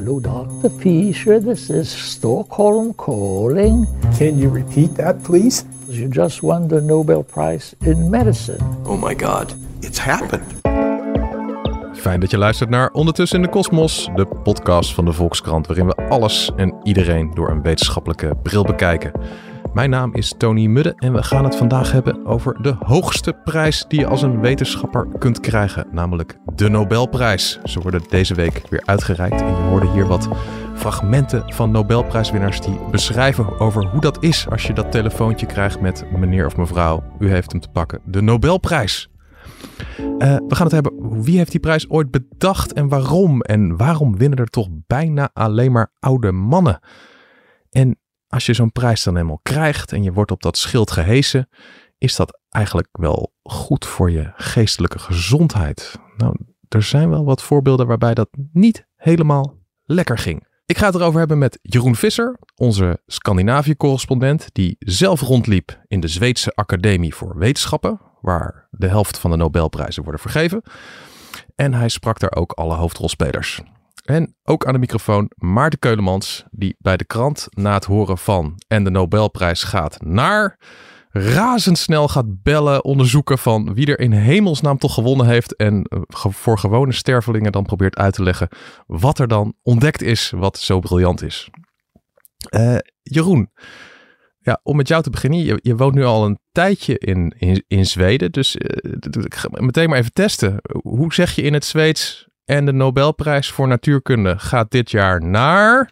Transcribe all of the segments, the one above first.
Hello, Dr. Fisher. This is Stockholm calling. Can you repeat that, please? You just won the Nobel Prize in Medicine. Oh my god, it's happened. Fijn dat je luistert naar Ondertussen in de Kosmos, de podcast van de Volkskrant, waarin we alles en iedereen door een wetenschappelijke bril bekijken. Mijn naam is Tony Mudde en we gaan het vandaag hebben over de hoogste prijs die je als een wetenschapper kunt krijgen, namelijk de Nobelprijs. Ze worden deze week weer uitgereikt en je hoorde hier wat fragmenten van Nobelprijswinnaars die beschrijven over hoe dat is als je dat telefoontje krijgt met meneer of mevrouw, u heeft hem te pakken, de Nobelprijs. Uh, we gaan het hebben, wie heeft die prijs ooit bedacht en waarom? En waarom winnen er toch bijna alleen maar oude mannen? En als je zo'n prijs dan eenmaal krijgt en je wordt op dat schild gehesen, is dat eigenlijk wel goed voor je geestelijke gezondheid? Nou, er zijn wel wat voorbeelden waarbij dat niet helemaal lekker ging. Ik ga het erover hebben met Jeroen Visser, onze Scandinavië-correspondent, die zelf rondliep in de Zweedse Academie voor Wetenschappen, waar de helft van de Nobelprijzen worden vergeven. En hij sprak daar ook alle hoofdrolspelers. En ook aan de microfoon Maarten Keulemans, die bij de krant na het horen van en de Nobelprijs gaat naar razendsnel gaat bellen, onderzoeken van wie er in hemelsnaam toch gewonnen heeft. En eh, voor gewone stervelingen dan probeert uit te leggen wat er dan ontdekt is, wat zo briljant is. Uh, Jeroen, ja, om met jou te beginnen. Je, je woont nu al een tijdje in, in, Zweden. Dus uh, meteen maar even testen. Hoe zeg je in het Zweeds en de Nobelprijs voor natuurkunde gaat dit jaar naar.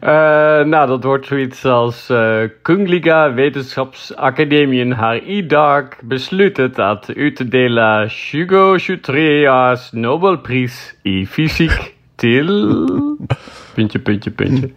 uh, nou, dat wordt zoiets als uh, Kungliga Wetenschapsakademien har idag beslutet att utdela 2023 Nobelpris i fysik till... puntje, puntje, puntje.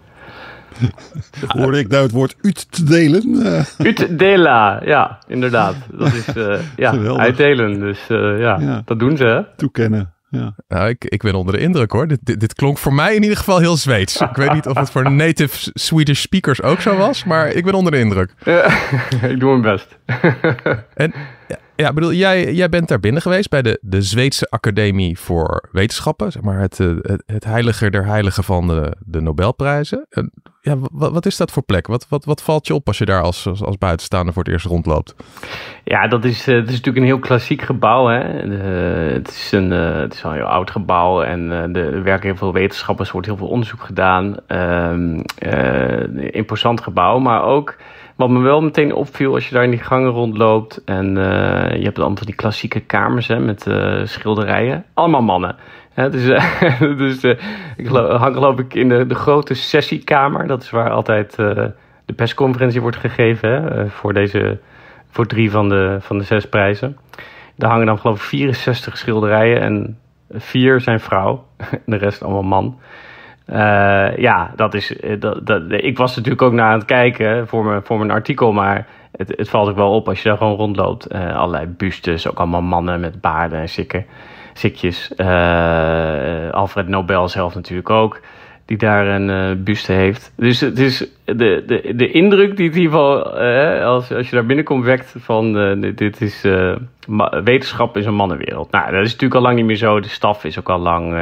Hoorde ik nou het woord uit te delen? Uitdela, ja, inderdaad. Dat is uh, ja, uitdelen. Dus uh, ja, ja, dat doen ze. Hè? Toekennen. Ja. Nou, ik, ik ben onder de indruk hoor. Dit, dit, dit, klonk voor mij in ieder geval heel Zweeds. Ik weet niet of het voor native Swedish speakers ook zo was, maar ik ben onder de indruk. Ja, ik doe mijn best. en ja, bedoel, jij, jij bent daar binnen geweest bij de, de Zweedse Academie voor Wetenschappen, zeg maar het, het, het heiliger der heiligen van de, de Nobelprijzen. Ja, wat, wat is dat voor plek? Wat, wat, wat valt je op als je daar als, als, buitenstaander voor het eerst rondloopt? Ja, dat is, het is natuurlijk een heel klassiek gebouw. Hè? Het, is een, het is een heel oud gebouw en er werken heel veel wetenschappers, er wordt heel veel onderzoek gedaan. Uh, imposant gebouw, maar ook wat me wel meteen opviel als je daar in die gangen rondloopt en uh, je hebt dan van die klassieke kamers hè, met uh, schilderijen. Allemaal mannen. Dus uh, dus ik hang geloof ik in de, de grote sessiekamer. Dat is waar altijd de persconferentie wordt gegeven hè, voor, deze, voor drie van de, van de zes prijzen. Daar hangen dan geloof ik 64 schilderijen en vier zijn vrouw de rest allemaal man. Uh, ja, dat is. Dat, dat, ik was natuurlijk ook naar aan het kijken voor mijn, voor mijn artikel, maar het, het valt ook wel op als je daar gewoon rondloopt. Uh, allerlei bustes, ook allemaal mannen met baarden en zikken, zikjes. Uh, Alfred Nobel zelf natuurlijk ook, die daar een buste heeft. Dus het is de, de, de indruk die het in ieder als, als je daar binnenkomt, wekt van dit is wetenschap is een mannenwereld. Nou, dat is natuurlijk al lang niet meer zo. De staf is ook al lang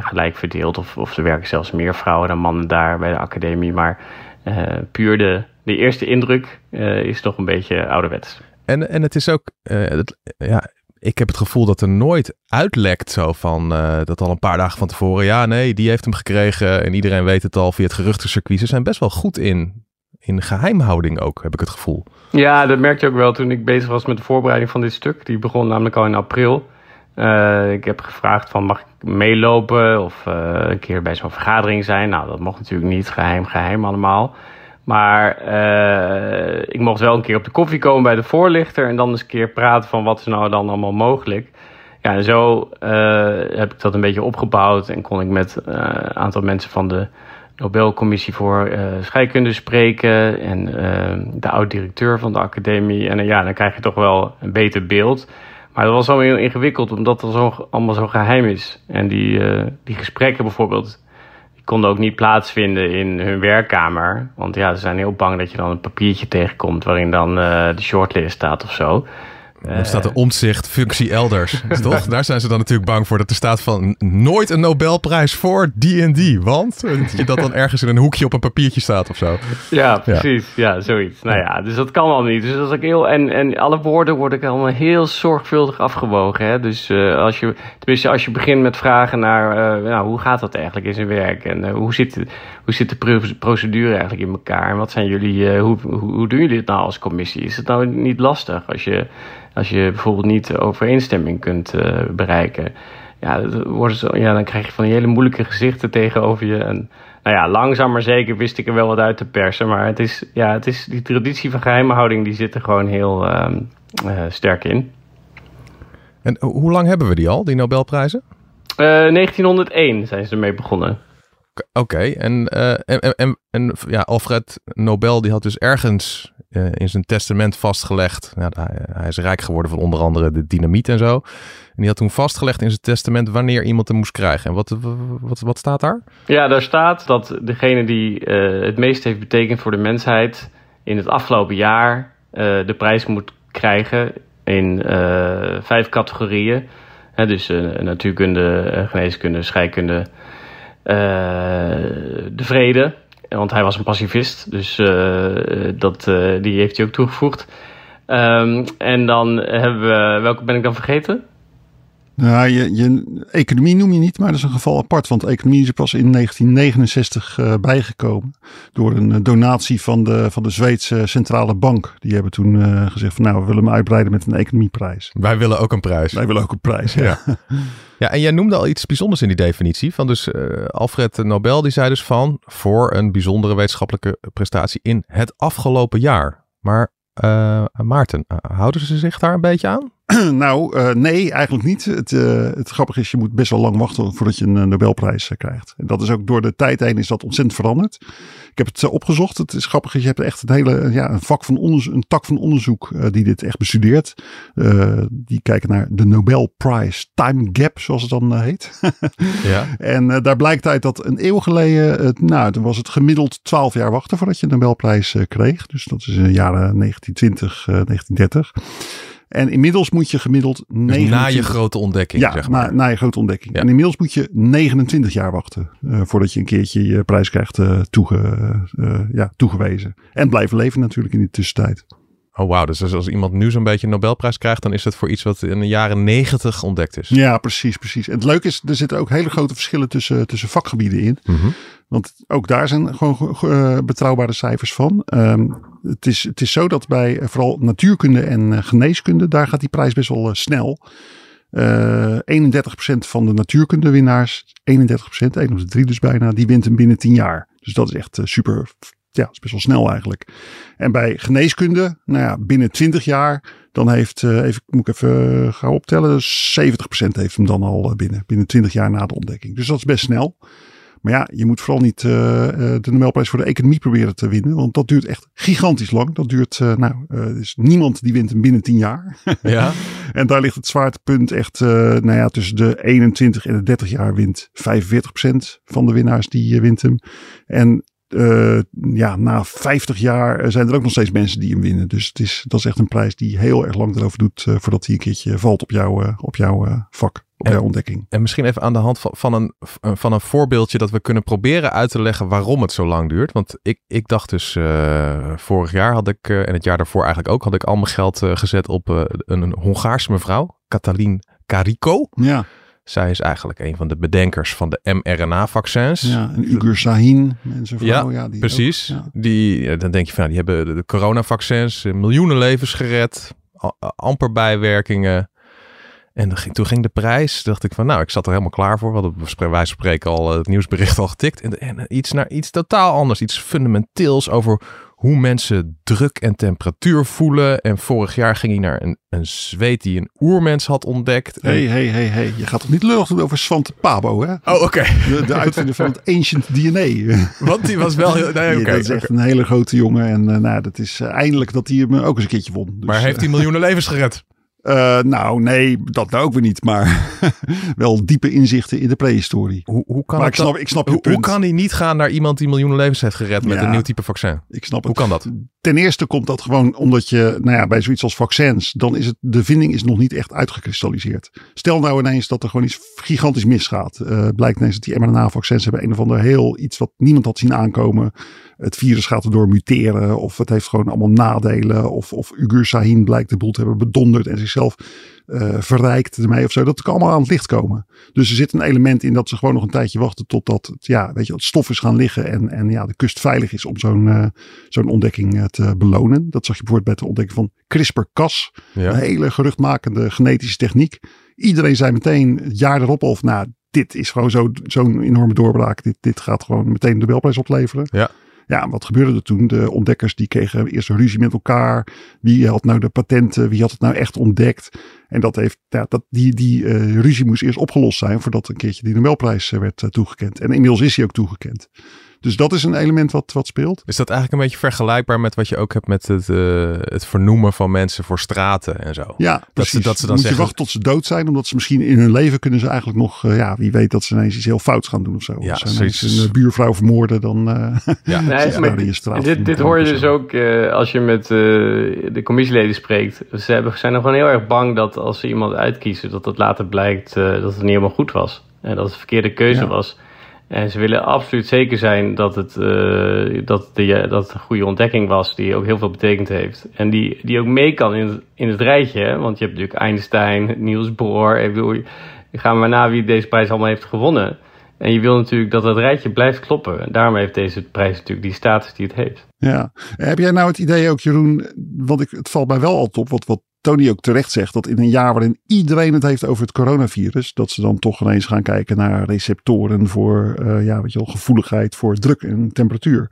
gelijk verdeeld. Of, of er werken zelfs meer vrouwen dan mannen daar bij de academie. Maar uh, puur de, de eerste indruk uh, is toch een beetje ouderwets. En, en het is ook, het, ja, ik heb het gevoel dat er nooit uitlekt zo van dat al een paar dagen van tevoren. Ja, nee, die heeft hem gekregen en iedereen weet het al via het geruchtencircuit. Ze zijn best wel goed in, in geheimhouding ook, heb ik het gevoel. Ja, dat merkte je ook wel toen ik bezig was met de voorbereiding van dit stuk. Die begon namelijk al in april. Uh, ik heb gevraagd van mag ik meelopen of uh, een keer bij zo'n vergadering zijn. Nou, dat mocht natuurlijk niet, geheim, geheim allemaal. Maar uh, ik mocht wel een keer op de koffie komen bij de voorlichter en dan eens een keer praten van wat is nou dan allemaal mogelijk. Ja, en zo heb ik dat een beetje opgebouwd en kon ik met een aantal mensen van de Nobelcommissie voor scheikunde spreken en de oud-directeur van de academie. En ja, dan krijg je toch wel een beter beeld. Maar dat was wel heel ingewikkeld, omdat het zo, allemaal zo geheim is. En die, uh, die gesprekken bijvoorbeeld, die konden ook niet plaatsvinden in hun werkkamer. Want ja, ze zijn heel bang dat je dan een papiertje tegenkomt waarin dan uh, de shortlist staat of zo. Dan staat de omzicht functie elders, toch? Daar zijn ze dan natuurlijk bang voor dat er staat van nooit een Nobelprijs voor die en die. Want je dat dan ergens in een hoekje op een papiertje staat of zo. Ja, precies. Ja, zoiets. Nou ja, dus dat kan al niet. Dus dat is ook heel, en, en alle woorden worden allemaal heel zorgvuldig afgewogen. Hè? Dus uh, als je, tenminste, als je begint met vragen naar uh, nou, hoe gaat dat eigenlijk in zijn werk? En uh, hoe, zit, hoe zit de procedure eigenlijk in elkaar? En wat zijn jullie, hoe, hoe, hoe doen jullie het nou als commissie? Is het nou niet lastig als je als je bijvoorbeeld niet overeenstemming kunt uh, bereiken, ja, wordt ja, dan krijg je van die hele moeilijke gezichten tegenover je. En nou ja, langzaam maar zeker wist ik er wel wat uit te persen. Maar het is, ja, het is, die traditie van geheimhouding die zit er gewoon heel uh, uh, sterk in. En hoe lang hebben we die al, die Nobelprijzen? 1901 zijn ze ermee begonnen. Oké, okay. en, en, en, en, ja, Alfred Nobel die had dus ergens uh, in zijn testament vastgelegd. Nou, hij, hij, is rijk geworden van onder andere de dynamiet en zo. En die had toen vastgelegd in zijn testament wanneer iemand hem moest krijgen. En wat, wat, wat staat daar? Ja, daar staat dat degene die uh, het meest heeft betekend voor de mensheid in het afgelopen jaar de prijs moet krijgen in vijf categorieën. Dus natuurkunde, geneeskunde, scheikunde, de vrede want hij was een pacifist, dus uh, dat, uh, die heeft hij ook toegevoegd. Um, en dan hebben we, welke ben ik dan vergeten? Nou, je, je, economie noem je niet, maar dat is een geval apart. Want economie is er pas in 1969 uh, bijgekomen. Door een donatie van de, van de Zweedse Centrale Bank. Die hebben toen uh, gezegd van nou, we willen hem uitbreiden met een economieprijs. Wij willen ook een prijs. Wij willen ook een prijs, ja. ja. Ja, en jij noemde al iets bijzonders in die definitie. Van dus uh, Alfred Nobel, die zei dus van voor een bijzondere wetenschappelijke prestatie in het afgelopen jaar. Maar Maarten, houden ze zich daar een beetje aan? nou, uh, nee, eigenlijk niet. Het, uh, het grappige is, je moet best wel lang wachten voordat je een Nobelprijs krijgt. En dat is ook door de tijd heen is dat ontzettend veranderd. Ik heb het opgezocht. Het is grappig, je hebt echt een hele ja, een vak van onderzoek, een tak van onderzoek uh, die dit echt bestudeert. die kijken naar de Nobel Prize Time Gap, zoals het dan heet. ja. En daar blijkt uit dat een eeuw geleden, nou, toen was het gemiddeld 12 jaar wachten voordat je een Nobelprijs kreeg. Dus dat is in de jaren 1920, 1930. En inmiddels moet je gemiddeld. 29... Dus na je grote ontdekking. Ja, zeg maar. na, na je grote ontdekking. Ja. En inmiddels moet je 29 jaar wachten. Uh, voordat je een keertje je prijs krijgt uh, toege, uh, ja, toegewezen. En blijven leven natuurlijk in die tussentijd. Oh wauw, dus als iemand nu zo'n beetje een Nobelprijs krijgt, dan is het voor iets wat in de jaren negentig ontdekt is. Ja, precies, precies. En het leuke is, er zitten ook hele grote verschillen tussen, tussen vakgebieden in. Mm -hmm. Want ook daar zijn gewoon uh, betrouwbare cijfers van. Um, het, is, het is zo dat bij vooral natuurkunde en uh, geneeskunde, daar gaat die prijs best wel snel. 31% van de natuurkundewinnaars, 31%, 1 op de 3 dus bijna, die wint hem binnen 10 jaar. Dus dat is echt super ja, is best wel snel eigenlijk. En bij geneeskunde, nou ja, binnen 20 jaar, dan heeft, even, moet ik even gaan optellen, 70% heeft hem dan al binnen, binnen 20 jaar na de ontdekking. Dus dat is best snel. Maar ja, je moet vooral niet uh, de Nobelprijs voor de economie proberen te winnen. Want dat duurt echt gigantisch lang. Dat duurt, uh, nou, uh, is niemand die wint hem binnen 10 jaar. Ja. en daar ligt het zwaartepunt echt, nou ja, tussen de 21 en de 30 jaar wint 45% van de winnaars die wint hem. En uh, ja, na 50 jaar zijn er ook nog steeds mensen die hem winnen. Dus het is, dat is echt een prijs die heel erg lang erover doet uh, voordat hij een keertje valt op, jou, uh, op jouw vak, op en, jouw ontdekking. En misschien even aan de hand van, van, een, van een voorbeeldje dat we kunnen proberen uit te leggen waarom het zo lang duurt. Want ik, ik dacht dus, vorig jaar had ik, en het jaar daarvoor eigenlijk ook, had ik al mijn geld gezet op een, een Hongaarse mevrouw, Katalin Kariko. Ja. Zij is eigenlijk een van de bedenkers van de mRNA-vaccins. Ja, en Ugur Sahin en zijn vrouw. Ja, ja die precies. Ook, ja. Die, dan denk je van, die hebben de coronavaccins, miljoenen levens gered, amper bijwerkingen. En toen ging de prijs, dacht ik van, nou, ik zat er helemaal klaar voor. We hadden van spreken al het nieuwsbericht al getikt. En, en iets naar iets totaal anders, iets fundamenteels over hoe mensen druk en temperatuur voelen. En vorig jaar ging hij naar een, een zweet die een oermens had ontdekt. Hé, hé, hé, hé. Je gaat toch niet lullig doen over Svante Pabo, hè? Oh, oké. Okay. De, de uitvinder van het ancient DNA. Want die was wel heel... Nee, okay, dat is echt okay. een hele grote jongen. En uh, nou, dat is uh, eindelijk dat hij hem ook eens een keertje won. Dus, maar heeft hij miljoenen levens gered? Uh, nou, nee, dat nou ook weer niet. Maar wel diepe inzichten in de prehistorie. Hoe, hoe kan maar ik snap, ik snap je hoe, punt. hoe kan hij niet gaan naar iemand die miljoenen levens heeft gered met ja, een nieuw type vaccin? Ik snap hoe het. kan dat? Ten eerste komt dat gewoon omdat je, nou ja, bij zoiets als vaccins, dan is het, de vinding is nog niet echt uitgekristalliseerd. Stel nou ineens dat er gewoon iets gigantisch misgaat. Uh, blijkt ineens dat die mRNA-vaccins hebben een of ander heel iets wat niemand had zien aankomen. Het virus gaat erdoor muteren of het heeft gewoon allemaal nadelen. Of, of Ugur Sahin blijkt de boel te hebben bedonderd en zichzelf uh, verrijkt ermee of zo. Dat kan allemaal aan het licht komen. Dus er zit een element in dat ze gewoon nog een tijdje wachten totdat het, ja, weet je, het stof is gaan liggen en, en ja, de kust veilig is om zo'n uh, zo'n ontdekking uh, te belonen. Dat zag je bijvoorbeeld bij de ontdekking van CRISPR-Cas. Ja. Een hele geruchtmakende genetische techniek. Iedereen zei meteen het jaar erop of nou, dit is gewoon zo'n zo enorme doorbraak. Dit, dit gaat gewoon meteen de Nobelprijs opleveren. Ja. Ja, wat gebeurde er toen? De ontdekkers die kregen eerst een ruzie met elkaar. Wie had nou de patenten? Wie had het nou echt ontdekt? En dat heeft, ja, dat, die, die uh, ruzie moest eerst opgelost zijn voordat een keertje die Nobelprijs uh, werd uh, toegekend. En inmiddels is hij ook toegekend. Dus dat is een element wat, wat speelt. Is dat eigenlijk een beetje vergelijkbaar met wat je ook hebt met het, uh, het vernoemen van mensen voor straten en zo? Ja, dat precies. Ze, dat ze dan Moet zeggen... je wachten tot ze dood zijn, omdat ze misschien in hun leven kunnen ze eigenlijk nog, uh, ja, wie weet dat ze ineens iets heel fouts gaan doen of zo. Ja, Als ze ineens een uh, buurvrouw vermoorden, dan uh, ja. nee, maar, in je straat. Dit, dit hoor je dus ook als je met de commissieleden spreekt. Ze hebben, zijn nog gewoon heel erg bang dat als ze iemand uitkiezen, dat het later blijkt dat het niet helemaal goed was. En dat het een verkeerde keuze ja. was. En ze willen absoluut zeker zijn dat het, uh, dat, de, dat een goede ontdekking was, die ook heel veel betekend heeft. En die, die ook mee kan in het, in het rijtje. Want je hebt natuurlijk Einstein, Niels Bohr. Ik bedoel, gaat maar na wie deze prijs allemaal heeft gewonnen. En je wil natuurlijk dat dat rijtje blijft kloppen. En daarom heeft deze prijs natuurlijk die status die het heeft. Ja. Heb jij nou het idee ook, Jeroen, want ik, het valt mij wel altijd op, wat, wat Tony ook terecht zegt, dat in een jaar waarin iedereen het heeft over het coronavirus, dat ze dan toch ineens gaan kijken naar receptoren voor uh, ja, weet je wel, gevoeligheid voor druk en temperatuur.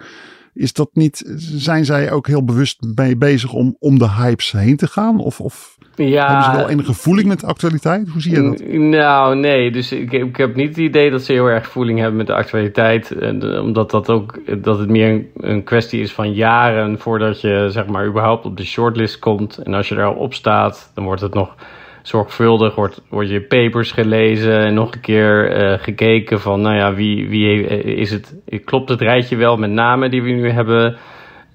Is dat niet, zijn zij ook heel bewust mee bezig om om de hypes heen te gaan? Of, of ja, hebben ze wel enige voeling met de actualiteit? Hoe zie je dat? Nou, nee. Dus ik, ik heb niet het idee dat ze heel erg voeling hebben met de actualiteit. Omdat dat ook dat het meer een, een kwestie is van jaren voordat je zeg maar überhaupt op de shortlist komt. En als je daar op staat, dan wordt het nog zorgvuldig, wordt, wordt je papers gelezen en nog een keer uh, gekeken van, nou ja, wie, wie is het, klopt het rijtje wel met namen die we nu hebben?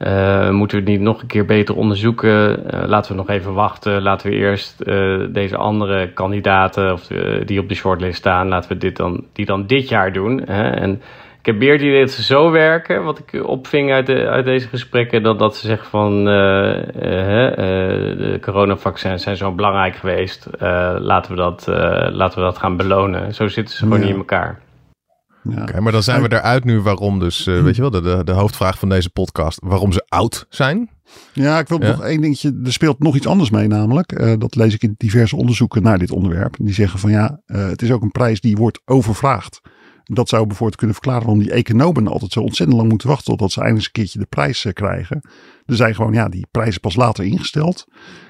Uh, moeten we het niet nog een keer beter onderzoeken? Uh, laten we nog even wachten. Laten we eerst uh, deze andere kandidaten of die op de shortlist staan, laten we dit dan, die dan dit jaar doen. Hè? En ik heb meer het idee dat ze zo werken, wat ik opving uit, de, uit deze gesprekken, dan dat ze zeggen van de coronavaccins zijn zo belangrijk geweest. laten, we dat, laten we dat gaan belonen. Zo zitten ze gewoon ja. niet in elkaar. Ja. Maar dan zijn we eruit nu waarom dus, uh, weet je wel, de, de, de, hoofdvraag van deze podcast, waarom ze oud zijn. Ja, ik wil ja. nog één dingetje, er speelt nog iets anders mee namelijk. Uh, dat lees ik in diverse onderzoeken naar dit onderwerp. Die zeggen van ja, uh, het is ook een prijs die wordt overvraagd. Dat zou bijvoorbeeld kunnen verklaren waarom die economen altijd zo ontzettend lang moeten wachten totdat ze eindelijk een keertje de prijs krijgen. Er zijn gewoon ja, die prijzen pas later ingesteld.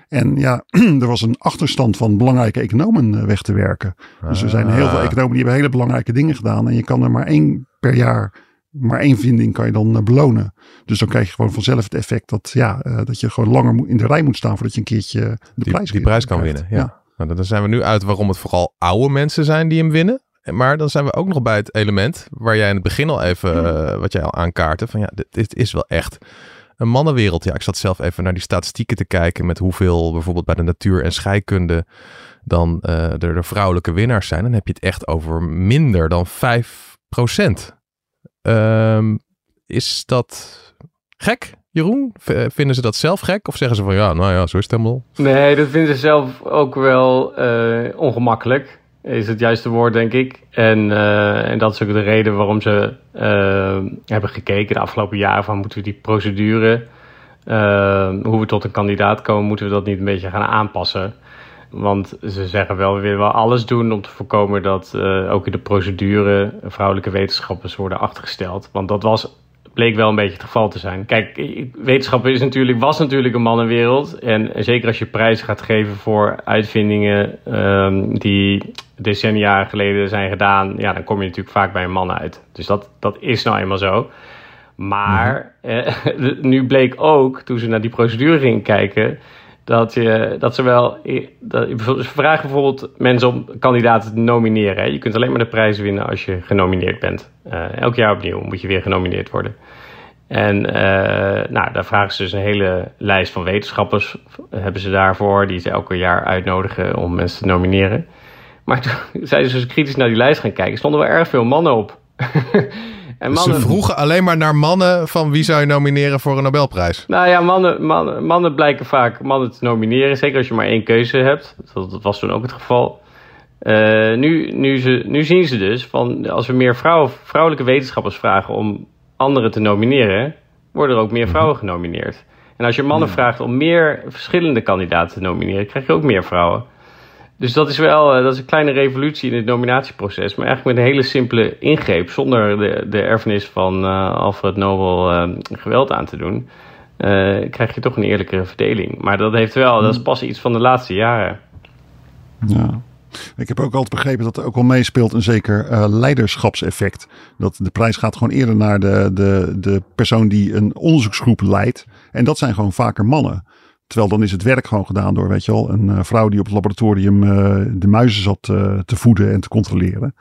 En ja, er was een achterstand van belangrijke economen weg te werken. Dus er zijn heel veel economen die hebben hele belangrijke dingen gedaan. En je kan er maar één per jaar, maar één vinding kan je dan belonen. Dus dan krijg je gewoon vanzelf het effect dat, ja, uh, dat je gewoon langer in de rij moet staan voordat je een keertje de die, prijs, die prijs kan krijgt. winnen. Ja. ja. Nou, dan zijn we nu uit waarom het vooral oude mensen zijn die hem winnen. Maar dan zijn we ook nog bij het element waar jij in het begin al even, uh, wat jij al aankaartte. Van ja, dit, dit is wel echt een mannenwereld. Ja, ik zat zelf even naar die statistieken te kijken met hoeveel bijvoorbeeld bij de natuur en scheikunde dan uh, er de vrouwelijke winnaars zijn. Dan heb je het echt over minder dan 5 procent. Um, is dat gek, Jeroen? V vinden ze dat zelf gek? Of zeggen ze van ja, nou ja, zo is het helemaal? Nee, dat vinden ze zelf ook wel uh, ongemakkelijk is het juiste woord, denk ik. En, uh, en dat is ook de reden waarom ze uh, hebben gekeken de afgelopen jaren van moeten we die procedure, uh, hoe we tot een kandidaat komen, moeten we dat niet een beetje gaan aanpassen. Want ze zeggen wel, we willen wel alles doen om te voorkomen dat ook in de procedure vrouwelijke wetenschappers worden achtergesteld. Want dat was bleek wel een beetje het geval te zijn. Kijk, wetenschap is natuurlijk, was natuurlijk een mannenwereld. En zeker als je prijzen gaat geven voor uitvindingen um, die decennia geleden zijn gedaan, ja, dan kom je natuurlijk vaak bij een man uit. Dus dat, dat is nou eenmaal zo. Maar mm-hmm. eh, nu bleek ook, toen ze naar die procedure gingen kijken, dat, je, dat ze wel. Dat, ze vragen bijvoorbeeld mensen om kandidaten te nomineren. Hè. Je kunt alleen maar de prijs winnen als je genomineerd bent. Uh, elk jaar opnieuw moet je weer genomineerd worden. En nou, daar vragen ze dus een hele lijst van wetenschappers, hebben ze daarvoor, die ze elke jaar uitnodigen om mensen te nomineren. Maar toen zijn ze dus kritisch naar die lijst gaan kijken, stonden wel erg veel mannen op. en mannen... Ze vroegen alleen maar naar mannen van wie zou je nomineren voor een Nobelprijs? Nou ja, mannen, mannen, mannen blijken vaak mannen te nomineren. Zeker als je maar één keuze hebt. Dat, dat was toen ook het geval. Uh, nu, nu, ze, nu zien ze dus van als we meer vrouwelijke wetenschappers vragen om anderen te nomineren, worden er ook meer mhm. vrouwen genomineerd. En als je mannen vraagt om meer verschillende kandidaten te nomineren, krijg je ook meer vrouwen. Dus dat is wel uh, dat is een kleine revolutie in het nominatieproces. Maar eigenlijk met een hele simpele ingreep. Zonder de, de erfenis van uh, Alfred Nobel uh, geweld aan te doen. krijg je toch een eerlijkere verdeling. Maar dat heeft wel, dat is pas iets van de laatste jaren. Ja. Ik heb ook altijd begrepen dat er ook wel meespeelt een zeker leiderschapseffect. Dat de prijs gaat gewoon eerder naar de, de, de persoon die een onderzoeksgroep leidt. En dat zijn gewoon vaker mannen. Terwijl dan is het werk gewoon gedaan door, weet je wel, een uh, vrouw die op het laboratorium uh, de muizen zat uh, te voeden en te controleren.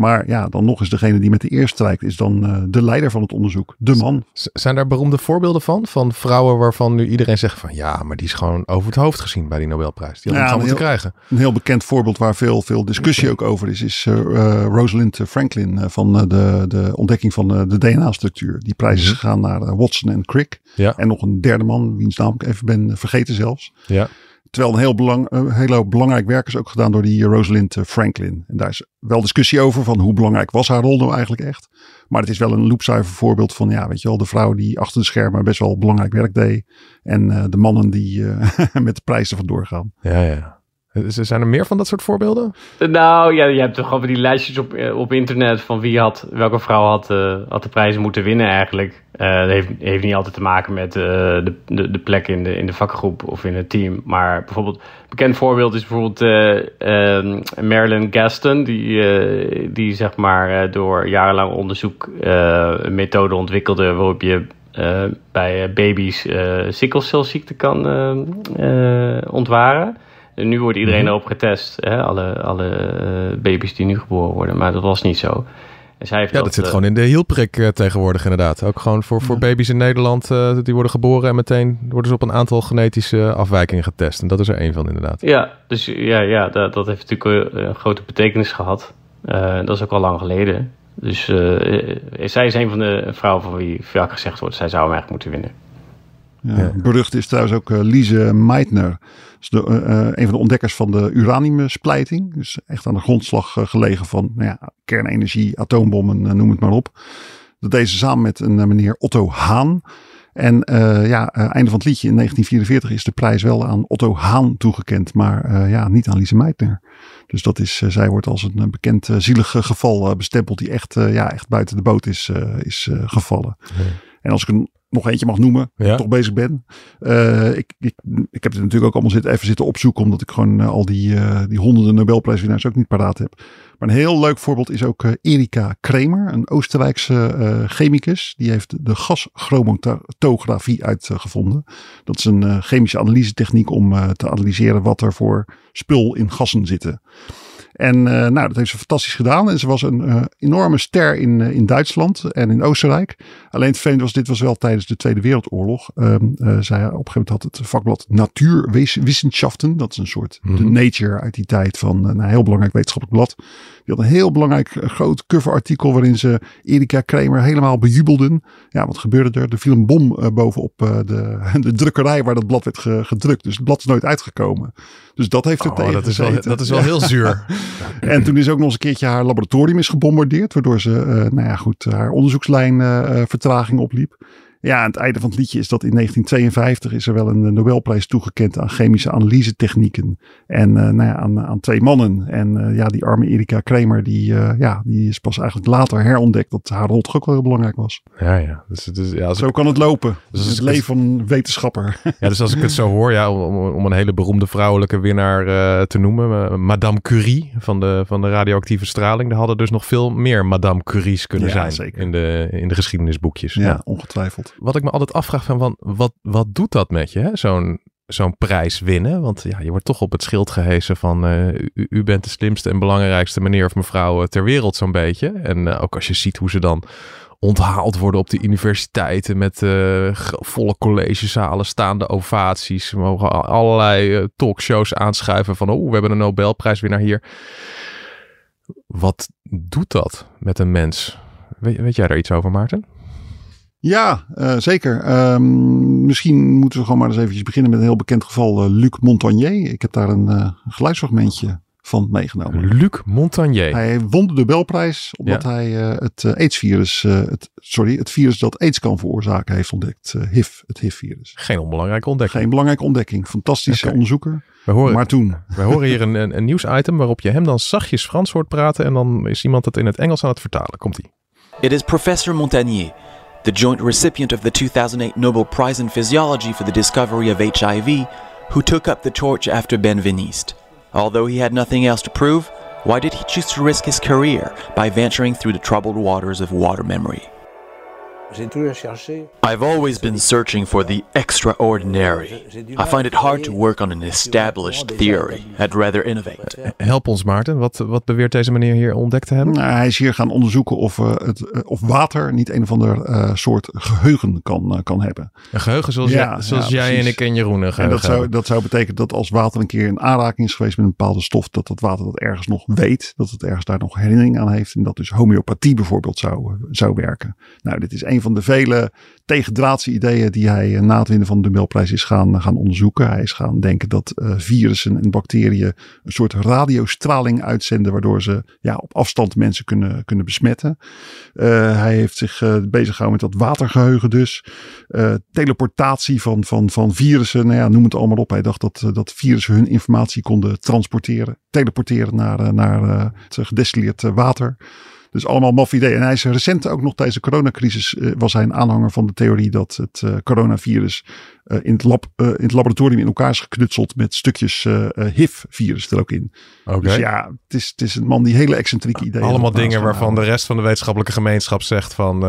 Maar ja, dan nog eens degene die met de eerste strijkt, is dan uh, de leider van het onderzoek, de man. zijn daar beroemde voorbeelden van? Van vrouwen waarvan nu iedereen zegt van ja, maar die is gewoon over het hoofd gezien bij die Nobelprijs. Die had ja, moeten krijgen. Een heel bekend voorbeeld waar veel, veel discussie ook over is, is uh, Rosalind Franklin van de, de ontdekking van de DNA-structuur. Die prijs is mhm. gegaan naar Watson en Crick. Ja. En nog een derde man, wiens naam ik even ben vergeten zelfs. Ja. Terwijl een heel belang, een belangrijk werk is ook gedaan door die Rosalind Franklin. En daar is wel discussie over van hoe belangrijk was haar rol nou eigenlijk echt. Maar het is wel een loepzuiver voorbeeld van, ja, weet je wel, de vrouw die achter de schermen best wel belangrijk werk deed. En uh, de mannen die uh, met de prijzen vandoor gaan. Ja, ja. Zijn er meer van dat soort voorbeelden? Nou ja, je hebt toch gewoon die lijstjes op, eh, op internet van wie had, welke vrouw had, uh, had de prijzen moeten winnen eigenlijk. Uh, dat heeft, heeft niet altijd te maken met uh, de, de, de plek in de, in de vakgroep of in het team. Maar bijvoorbeeld, een bekend voorbeeld is bijvoorbeeld uh, Marilyn Gaston, die, die zeg maar door jarenlang onderzoek een methode ontwikkelde waarop je bij baby's sikkelcelziekte kan ontwaren. En nu wordt iedereen mhm. erop getest, hè? Alle, alle baby's die nu geboren worden, maar dat was niet zo ja, dat, zit gewoon in de hielprik uh, tegenwoordig inderdaad. Ook gewoon voor, voor baby's in Nederland, uh, die worden geboren en meteen worden ze op een aantal genetische afwijkingen getest. En dat is er één van inderdaad. Ja, dus ja, ja dat, dat heeft natuurlijk een grote betekenis gehad. Uh, dat is ook al lang geleden. Dus zij is een van de vrouwen van wie vaak gezegd wordt, zij zou hem eigenlijk moeten winnen. Ja, Berucht is trouwens ook Lise Meitner de, uh, een van de ontdekkers van de uraniumsplijting. Dus echt aan de grondslag uh, gelegen van nou ja, kernenergie, atoombommen, noem het maar op. Dat deed ze samen met een meneer Otto Haan. En ja, einde van het liedje in 1944 is de prijs wel aan Otto Haan toegekend, maar ja, niet aan Lise Meitner. Dus dat is, zij wordt als een bekend zielig geval bestempeld die echt, ja, echt buiten de boot is, is gevallen. En als ik een nog eentje mag noemen, ja. toch bezig ben. Uh, ik, ik, ik heb het natuurlijk ook allemaal zitten, even zitten opzoeken, omdat ik gewoon uh, al die, uh, die honderden Nobelprijswinnaars ook niet paraat heb. Maar een heel leuk voorbeeld is ook Erika Kremer, een Oostenrijkse chemicus. Die heeft de gaschromatografie uitgevonden. Dat is een chemische analyse techniek om te analyseren wat er voor spul in gassen zitten. En uh, nou, dat heeft ze fantastisch gedaan. En ze was een uh, enorme ster in, uh, in Duitsland en in Oostenrijk. Alleen het vervelend was, dit was wel tijdens de Tweede Wereldoorlog. Um, zij op een gegeven moment had het vakblad Natuurwissenschaften. Dat is een soort mm -hmm. de Nature uit die tijd van een heel belangrijk wetenschappelijk blad. Die had een heel belangrijk groot coverartikel waarin ze Erika Kramer helemaal bejubelden. Ja, wat gebeurde er? Er viel een bom bovenop de, de drukkerij waar dat blad werd gedrukt. Dus het blad is nooit uitgekomen. Dus dat heeft het oh, tegen dat is, wel, dat is wel heel zuur. en toen is ook nog eens een keertje haar laboratorium is gebombardeerd. Waardoor ze, uh, nou ja goed, haar onderzoekslijn uh, vertraging opliep. Ja, aan het einde van het liedje is dat in 1952 is er wel een Nobelprijs toegekend aan chemische analyse technieken. En uh, nou ja, aan, aan twee mannen. En uh, ja, die arme Erika Kramer, die, uh, ja, die is pas eigenlijk later herontdekt dat haar rol toch ook wel heel belangrijk was. Ja, ja. Dus, dus, ja zo kan het lopen. Dus het leven van een wetenschapper. Ja, dus als ik het zo hoor, ja, om, om een hele beroemde vrouwelijke winnaar te noemen. Madame Curie van de, van de radioactieve straling. Er hadden dus nog veel meer Madame Curies kunnen ja, zijn zeker. In, de, in de geschiedenisboekjes. Ja, ja, ongetwijfeld. Wat ik me altijd afvraag van, wat, wat doet dat met je, zo'n zo'n prijs winnen? Want ja, je wordt toch op het schild gehezen van uh, u, u, bent de slimste en belangrijkste meneer of mevrouw ter wereld zo'n beetje. En uh, ook als je ziet hoe ze dan onthaald worden op de universiteiten met volle collegezalen, staande ovaties. We mogen allerlei talkshows aanschuiven van, oh, we hebben een Nobelprijswinnaar hier. Wat doet dat met een mens? Weet, weet jij daar iets over, Maarten? Ja, uh, zeker. Um, misschien moeten we gewoon maar eens eventjes beginnen met een heel bekend geval. Uh, Luc Montagnier. Ik heb daar een uh, geluidsfragmentje van meegenomen. Luc Montagnier. Hij won de Nobelprijs omdat ja. hij het AIDS-virus, het, sorry, het virus dat AIDS kan veroorzaken, heeft ontdekt. HIV, het HIV-virus. Geen onbelangrijke ontdekking. Geen belangrijke ontdekking. Fantastische okay. onderzoeker. We horen, maar toen. We horen hier een, een, een nieuwsitem waarop je hem dan zachtjes Frans hoort praten en dan is iemand het in het Engels aan het vertalen. Komt-ie. It is Professor Montagnier. The joint recipient of the 2008 Nobel Prize in Physiology for the discovery of HIV, who took up the torch after Benveniste. Although he had nothing else to prove, why did he choose to risk his career by venturing through the troubled waters of water memory? I've always been searching for the extraordinary. I find it hard to work on an established theory. I'd rather innovate. Help ons, Maarten. Wat, wat beweert deze meneer hier ontdekt te hebben? Nou, hij is hier gaan onderzoeken of, uh, het, uh, of water niet een of ander uh, soort geheugen kan, kan hebben. Een geheugen zoals, ja, jij, zoals ja, jij en ik en Jeroen een en dat zou, dat zou betekenen dat als water een keer in aanraking is geweest met een bepaalde stof, dat dat water dat ergens nog weet, dat het ergens daar nog herinnering aan heeft. En dat dus homeopathie bijvoorbeeld zou, zou werken. Nou, dit is een van de vele tegendraadse ideeën die hij na het winnen van de Nobelprijs is gaan, gaan onderzoeken. Hij is gaan denken dat uh, virussen en bacteriën een soort radiostraling uitzenden, waardoor ze ja, op afstand mensen kunnen, kunnen besmetten. Hij heeft zich uh, bezig gehouden met dat watergeheugen dus. teleportatie van, van, van virussen, nou ja, noem het allemaal op. Hij dacht dat, dat virussen hun informatie konden transporteren, teleporteren naar, naar het gedestilleerd water. Dus allemaal maf ideeën. En hij is recent ook nog tijdens de coronacrisis uh, was hij een aanhanger van de theorie dat het uh, coronavirus uh, in, het lab, in het laboratorium in elkaar is geknutseld met stukjes HIV-virus er ook in. Okay. Dus ja, het is, het is een man die hele excentrieke ideeën Allemaal dingen waarvan de rest van de wetenschappelijke gemeenschap zegt van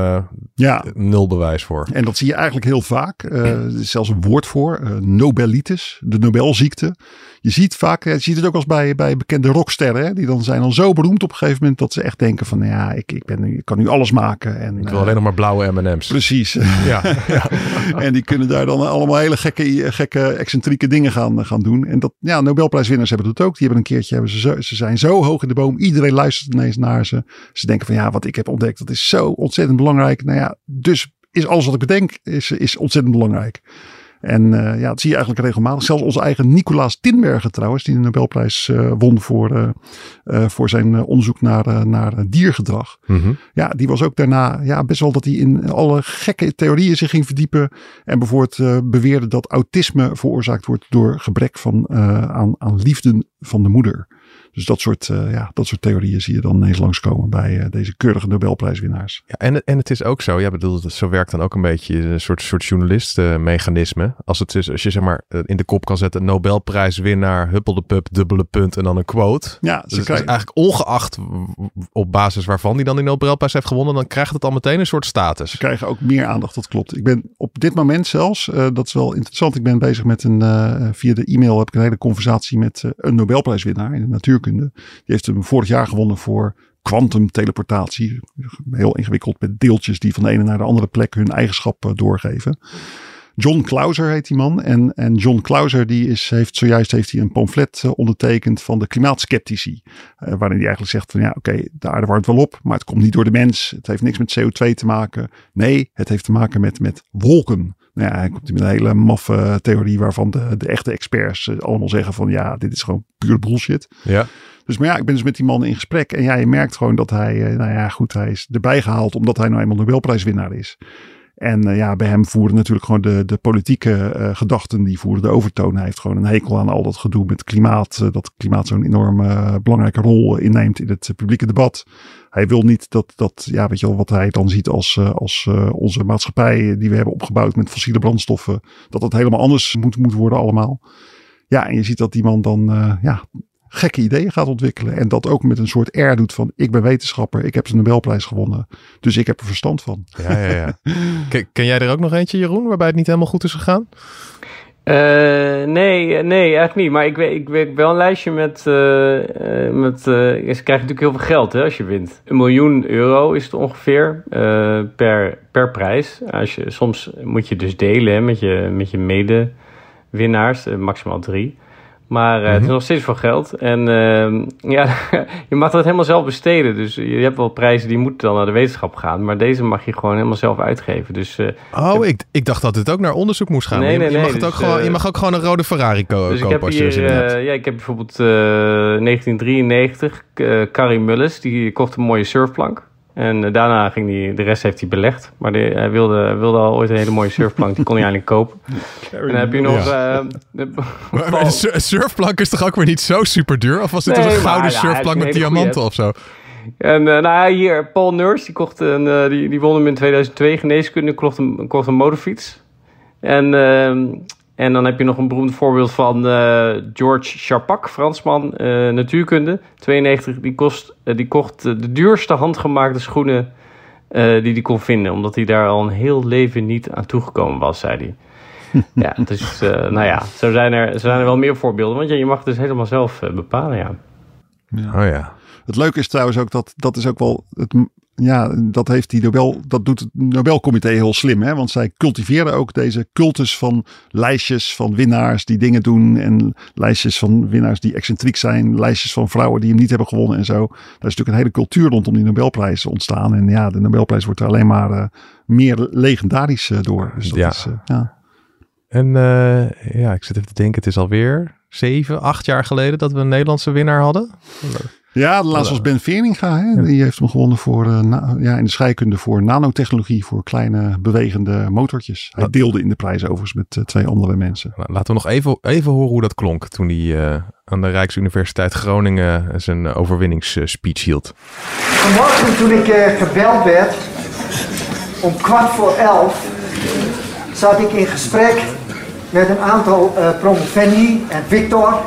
ja. nul bewijs voor. En dat zie je eigenlijk heel vaak. er is zelfs een woord voor. Nobelitis, de Nobelziekte je ziet vaak, je ziet het ook als bij, bij bekende rocksterren, hè, die dan zijn dan zo beroemd op een gegeven moment dat ze echt denken van, ja, ik, ik, ben nu, ik kan nu alles maken. En, ik wil alleen nog maar blauwe M&M's. Precies. Ja. ja. en die kunnen daar dan allemaal hele gekke, gekke, excentrieke dingen gaan, gaan doen. En dat, ja, Nobelprijswinnaars hebben dat ook. Die hebben een keertje, hebben ze, zo, ze zijn zo hoog in de boom. Iedereen luistert ineens naar ze. Ze denken van, ja, wat ik heb ontdekt, dat is zo ontzettend belangrijk. Nou ja, dus is alles wat ik bedenk, is, is ontzettend belangrijk. En uh, ja, dat zie je eigenlijk regelmatig. Zelfs onze eigen Nicolaas Tinbergen trouwens, die de Nobelprijs uh, won voor, uh, voor zijn onderzoek naar, naar diergedrag. Mm -hmm. Ja, die was ook daarna ja, best wel dat hij in alle gekke theorieën zich ging verdiepen. En bijvoorbeeld beweerde dat autisme veroorzaakt wordt door gebrek van, aan, aan liefde van de moeder. Dus dat soort, uh, ja, dat soort theorieën zie je dan ineens langskomen bij uh, deze keurige Nobelprijswinnaars. Ja, en, en het is ook zo, ja, bedoel, zo werkt dan ook een beetje een soort, soort journalistenmechanisme. Als, het is, als je zeg maar in de kop kan zetten, Nobelprijswinnaar, huppel de pup, dubbele punt en dan een quote. Ja, dus krijgen... eigenlijk ongeacht op basis waarvan die dan die Nobelprijs heeft gewonnen, dan krijgt het al meteen een soort status. Ze krijgen ook meer aandacht, dat klopt. Ik ben op dit moment zelfs, uh, dat is wel interessant, ik ben bezig met een, via de e-mail heb ik een hele conversatie met een Nobelprijswinnaar in de natuur die heeft hem vorig jaar gewonnen voor kwantumteleportatie. Heel ingewikkeld met deeltjes die van de ene naar de andere plek hun eigenschap doorgeven. John Clauser heet die man. En, en John Clauser die is, heeft zojuist heeft hij een pamflet ondertekend van de klimaatskeptici. Uh, waarin hij eigenlijk zegt van ja oké, de aarde warmt wel op, maar het komt niet door de mens. Het heeft niks met CO2 te maken. Nee, het heeft te maken met, met wolken. Nou ja, hij komt met een hele maffe theorie waarvan de, de echte experts allemaal zeggen van ja, dit is gewoon puur bullshit. Ja. Dus maar ja, ik ben dus met die man in gesprek. En ja, je merkt gewoon dat hij, nou ja, goed, hij is erbij gehaald omdat hij nou eenmaal Nobelprijswinnaar is. En uh, ja, bij hem voeren natuurlijk gewoon de, de politieke uh, gedachten, die voeren de overtoon. Hij heeft gewoon een hekel aan al dat gedoe met klimaat. Uh, dat klimaat zo'n enorme belangrijke rol inneemt in het publieke debat. Hij wil niet dat, dat ja, weet je wel, wat hij dan ziet als, als onze maatschappij die we hebben opgebouwd met fossiele brandstoffen, dat dat helemaal anders moet, moet worden allemaal. Ja, en je ziet dat die man dan ja, gekke ideeën gaat ontwikkelen. En dat ook met een soort air doet van ik ben wetenschapper, ik heb de Nobelprijs gewonnen. Dus ik heb er verstand van. Ja, ja, ja. ken, ken jij er ook nog eentje, Jeroen, waarbij het niet helemaal goed is gegaan? Uh, nee, nee, eigenlijk niet. Maar ik weet, ik weet wel een lijstje met. Uh, uh, met je krijgt natuurlijk heel veel geld hè, als je wint. Een miljoen euro is het ongeveer per, per prijs. Als je, soms moet je dus delen hè, met je, met je medewinnaars, maximaal drie. Maar uh, het is mhm. nog steeds veel geld. En uh, ja, je mag dat helemaal zelf besteden. Dus je hebt wel prijzen die moeten dan naar de wetenschap gaan. Maar deze mag je gewoon helemaal zelf uitgeven. Dus, uh, oh, ik, ik dacht dat het ook naar onderzoek moest gaan. Nee, nee, je, je, mag het ook dus, gewoon, je mag ook gewoon een rode Ferrari ko dus kopen als je er zin hebt. Ja, ik heb bijvoorbeeld 1993 Carrie Mullis. Die kocht een mooie surfplank. En eh, daarna ging hij, de rest heeft hij belegd. Maar hij wilde, wilde al ooit een hele mooie surfplank. Die kon hij eigenlijk kopen. en dan heb je nog... Ja. Uh, maar, een surfplank is toch ook weer niet zo super duur? Of was dit nee, een gouden surfplank met diamanten of zo? En uh, nou, hier, Paul Nurse, die, kocht een, uh, die, die won hem in 2002 geneeskunde, kocht een, kocht een motorfiets. En ehm, en dan heb je nog een beroemd voorbeeld van uh, George Charpak, Fransman, uh, natuurkunde. 92, die, kost, uh, die kocht de duurste handgemaakte schoenen die hij kon vinden. Omdat hij daar al een heel leven niet aan toegekomen was, zei hij. ja, dus nou ja, zo zijn, er, zo zijn er wel meer voorbeelden. Want ja, je mag het dus helemaal zelf bepalen, ja. ja. Oh ja. Het leuke is trouwens ook dat dat is ook wel het ja, dat heeft die Nobel, dat doet het Nobelcomité heel slim. Hè? Want zij cultiveren ook deze cultus van lijstjes van winnaars die dingen doen. En lijstjes van winnaars die excentriek zijn. Lijstjes van vrouwen die hem niet hebben gewonnen en zo. Daar is natuurlijk een hele cultuur rondom die Nobelprijs ontstaan. En ja, de Nobelprijs wordt er alleen maar uh, meer legendarisch uh, door. Dus dat ja. Is, uh, ja. En ja, ik zit even te denken, het is alweer zeven, acht jaar geleden dat we een Nederlandse winnaar hadden. Ja, de laatste was Ben Veringa. Hè? Die heeft hem gewonnen voor, uh, ja, in de scheikunde voor nanotechnologie. Voor kleine bewegende motortjes. Hij deelde in de prijs overigens met uh, twee andere mensen. Nou, laten we nog even, even horen hoe dat klonk toen hij uh, aan de Rijksuniversiteit Groningen zijn overwinningsspeech hield. Vanmorgen toen ik gebeld werd om kwart voor elf zat ik in gesprek met een aantal promovendi en Victor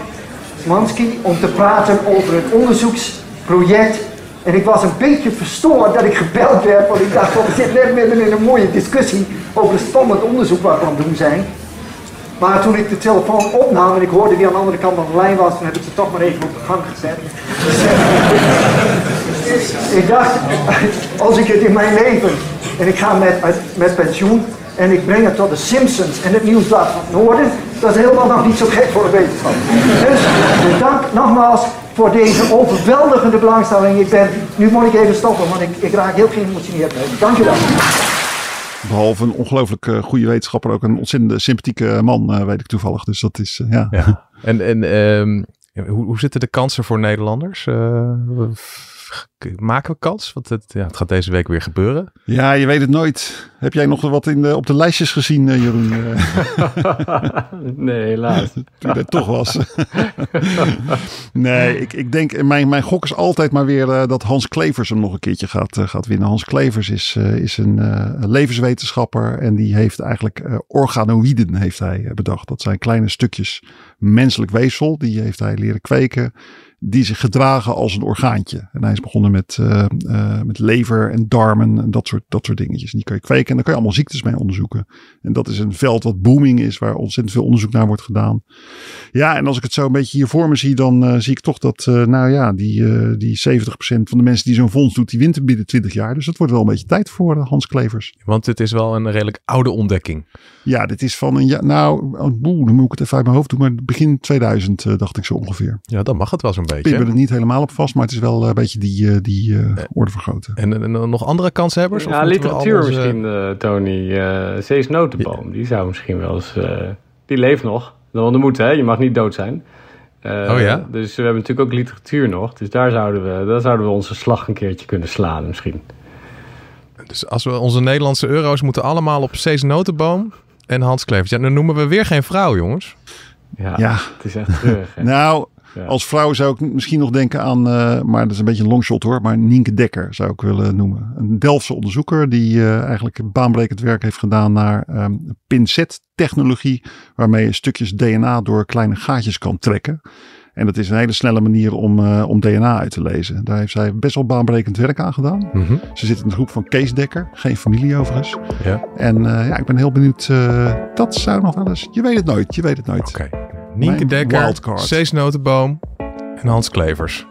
Mansky om te praten over het onderzoeksproject. En ik was een beetje verstoord dat ik gebeld werd, want ik dacht, we zitten net midden in een mooie discussie over het spannend onderzoek wat we aan het doen zijn. Maar toen ik de telefoon opnam en ik hoorde wie aan de andere kant van de lijn was, dan heb ik ze toch maar even op de gang gezet. ik dacht, als ik het in mijn leven en ik ga met, met pensioen, en ik breng het tot de Simpsons en het Nieuwsblad van het Noorden. Dat is helemaal nog niet zo gek voor de wetenschap. Dus dank nogmaals voor deze overweldigende belangstelling. Ik ben, nu moet ik even stoppen, want ik, ik raak heel geëmotioneerd. Dank je wel. Behalve een ongelooflijk uh, goede wetenschapper, ook een ontzettend sympathieke man, uh, weet ik toevallig. Dus dat is, uh, ja. ja. En, en um, hoe, hoe zitten de kansen voor Nederlanders? Maken we kans? Want het, ja, het gaat deze week weer gebeuren. Ja, je weet het nooit. Heb jij nog wat in de, op de lijstjes gezien, uh, Jeroen? nee, helaas. Toen het toch was. nee, ik, ik denk, mijn, mijn gok is altijd maar weer uh, dat Hans Klevers hem nog een keertje gaat, uh, gaat winnen. Hans Klevers is, is een levenswetenschapper en die heeft eigenlijk organoïden heeft hij bedacht. Dat zijn kleine stukjes menselijk weefsel. Die heeft hij leren kweken die zich gedragen als een orgaantje. En hij is begonnen met, uh, uh, met lever en darmen en dat soort, dat soort dingetjes. En die kan je kweken en daar kan je allemaal ziektes mee onderzoeken. En dat is een veld wat booming is, waar ontzettend veel onderzoek naar wordt gedaan. Ja, en als ik het zo een beetje hier voor me zie, dan uh, zie ik toch dat, nou ja, die, die 70% van de mensen die zo'n fonds doet, die wint binnen 20 jaar. Dus dat wordt wel een beetje tijd voor Hans Klevers. Want dit is wel een redelijk oude ontdekking. Ja, dit is van een jaar, nou, oh, dan moet ik het even uit mijn hoofd doen, maar begin 2000 dacht ik zo ongeveer. Ja, dan mag het wel zo'n beetje. Ik ben er niet helemaal op vast, maar het is wel eh, een beetje die, uh, die uh, orde vergroten. En, en, nog andere kanshebbers? Ja, literatuur misschien, uh, Tony. Uh, Cees Notenboom, die zou misschien wel eens... die leeft nog. Dan moet, hè? Je mag niet dood zijn. oh ja? Dus we hebben natuurlijk ook literatuur nog. Dus daar zouden, we, daar zouden we onze slag een keertje kunnen slaan misschien. Dus als we onze Nederlandse euro's moeten allemaal op Cees Notenboom en Hans Klevers. Ja, dan noemen we weer geen vrouw, jongens. Ja, ja. het is echt terug. nou, als vrouw zou ik misschien nog denken aan, uh, maar dat is een beetje een longshot hoor, maar Nienke Dekker zou ik willen noemen. Een Delftse onderzoeker die uh, eigenlijk baanbrekend werk heeft gedaan naar um, pincet technologie, waarmee je stukjes DNA door kleine gaatjes kan trekken. En dat is een hele snelle manier om, uh, om DNA uit te lezen. Daar heeft zij best wel baanbrekend werk aan gedaan. Mm -hmm. Ze zit in de groep van Kees Dekker, geen familie overigens. Ja. En ja, ik ben heel benieuwd. Dat zou nog wel eens. Je weet het nooit, je weet het nooit. Oké. Okay. Nienke Dekker, Cees Notenboom en Hans Klevers.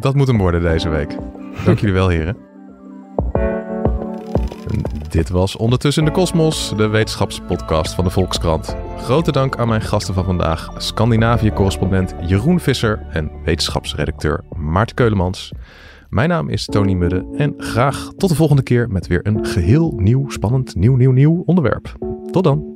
Dat moet hem worden deze week. Dank jullie wel, heren. En dit was Ondertussen de Kosmos, de wetenschapspodcast van de Volkskrant. Grote dank aan mijn gasten van vandaag, Scandinavië-correspondent Jeroen Visser en wetenschapsredacteur Maarten Keulemans. Mijn naam is Tony Mudde en graag tot de volgende keer met weer een geheel nieuw, spannend, nieuw, nieuw, nieuw onderwerp. Tot dan.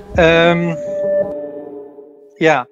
Um, ja.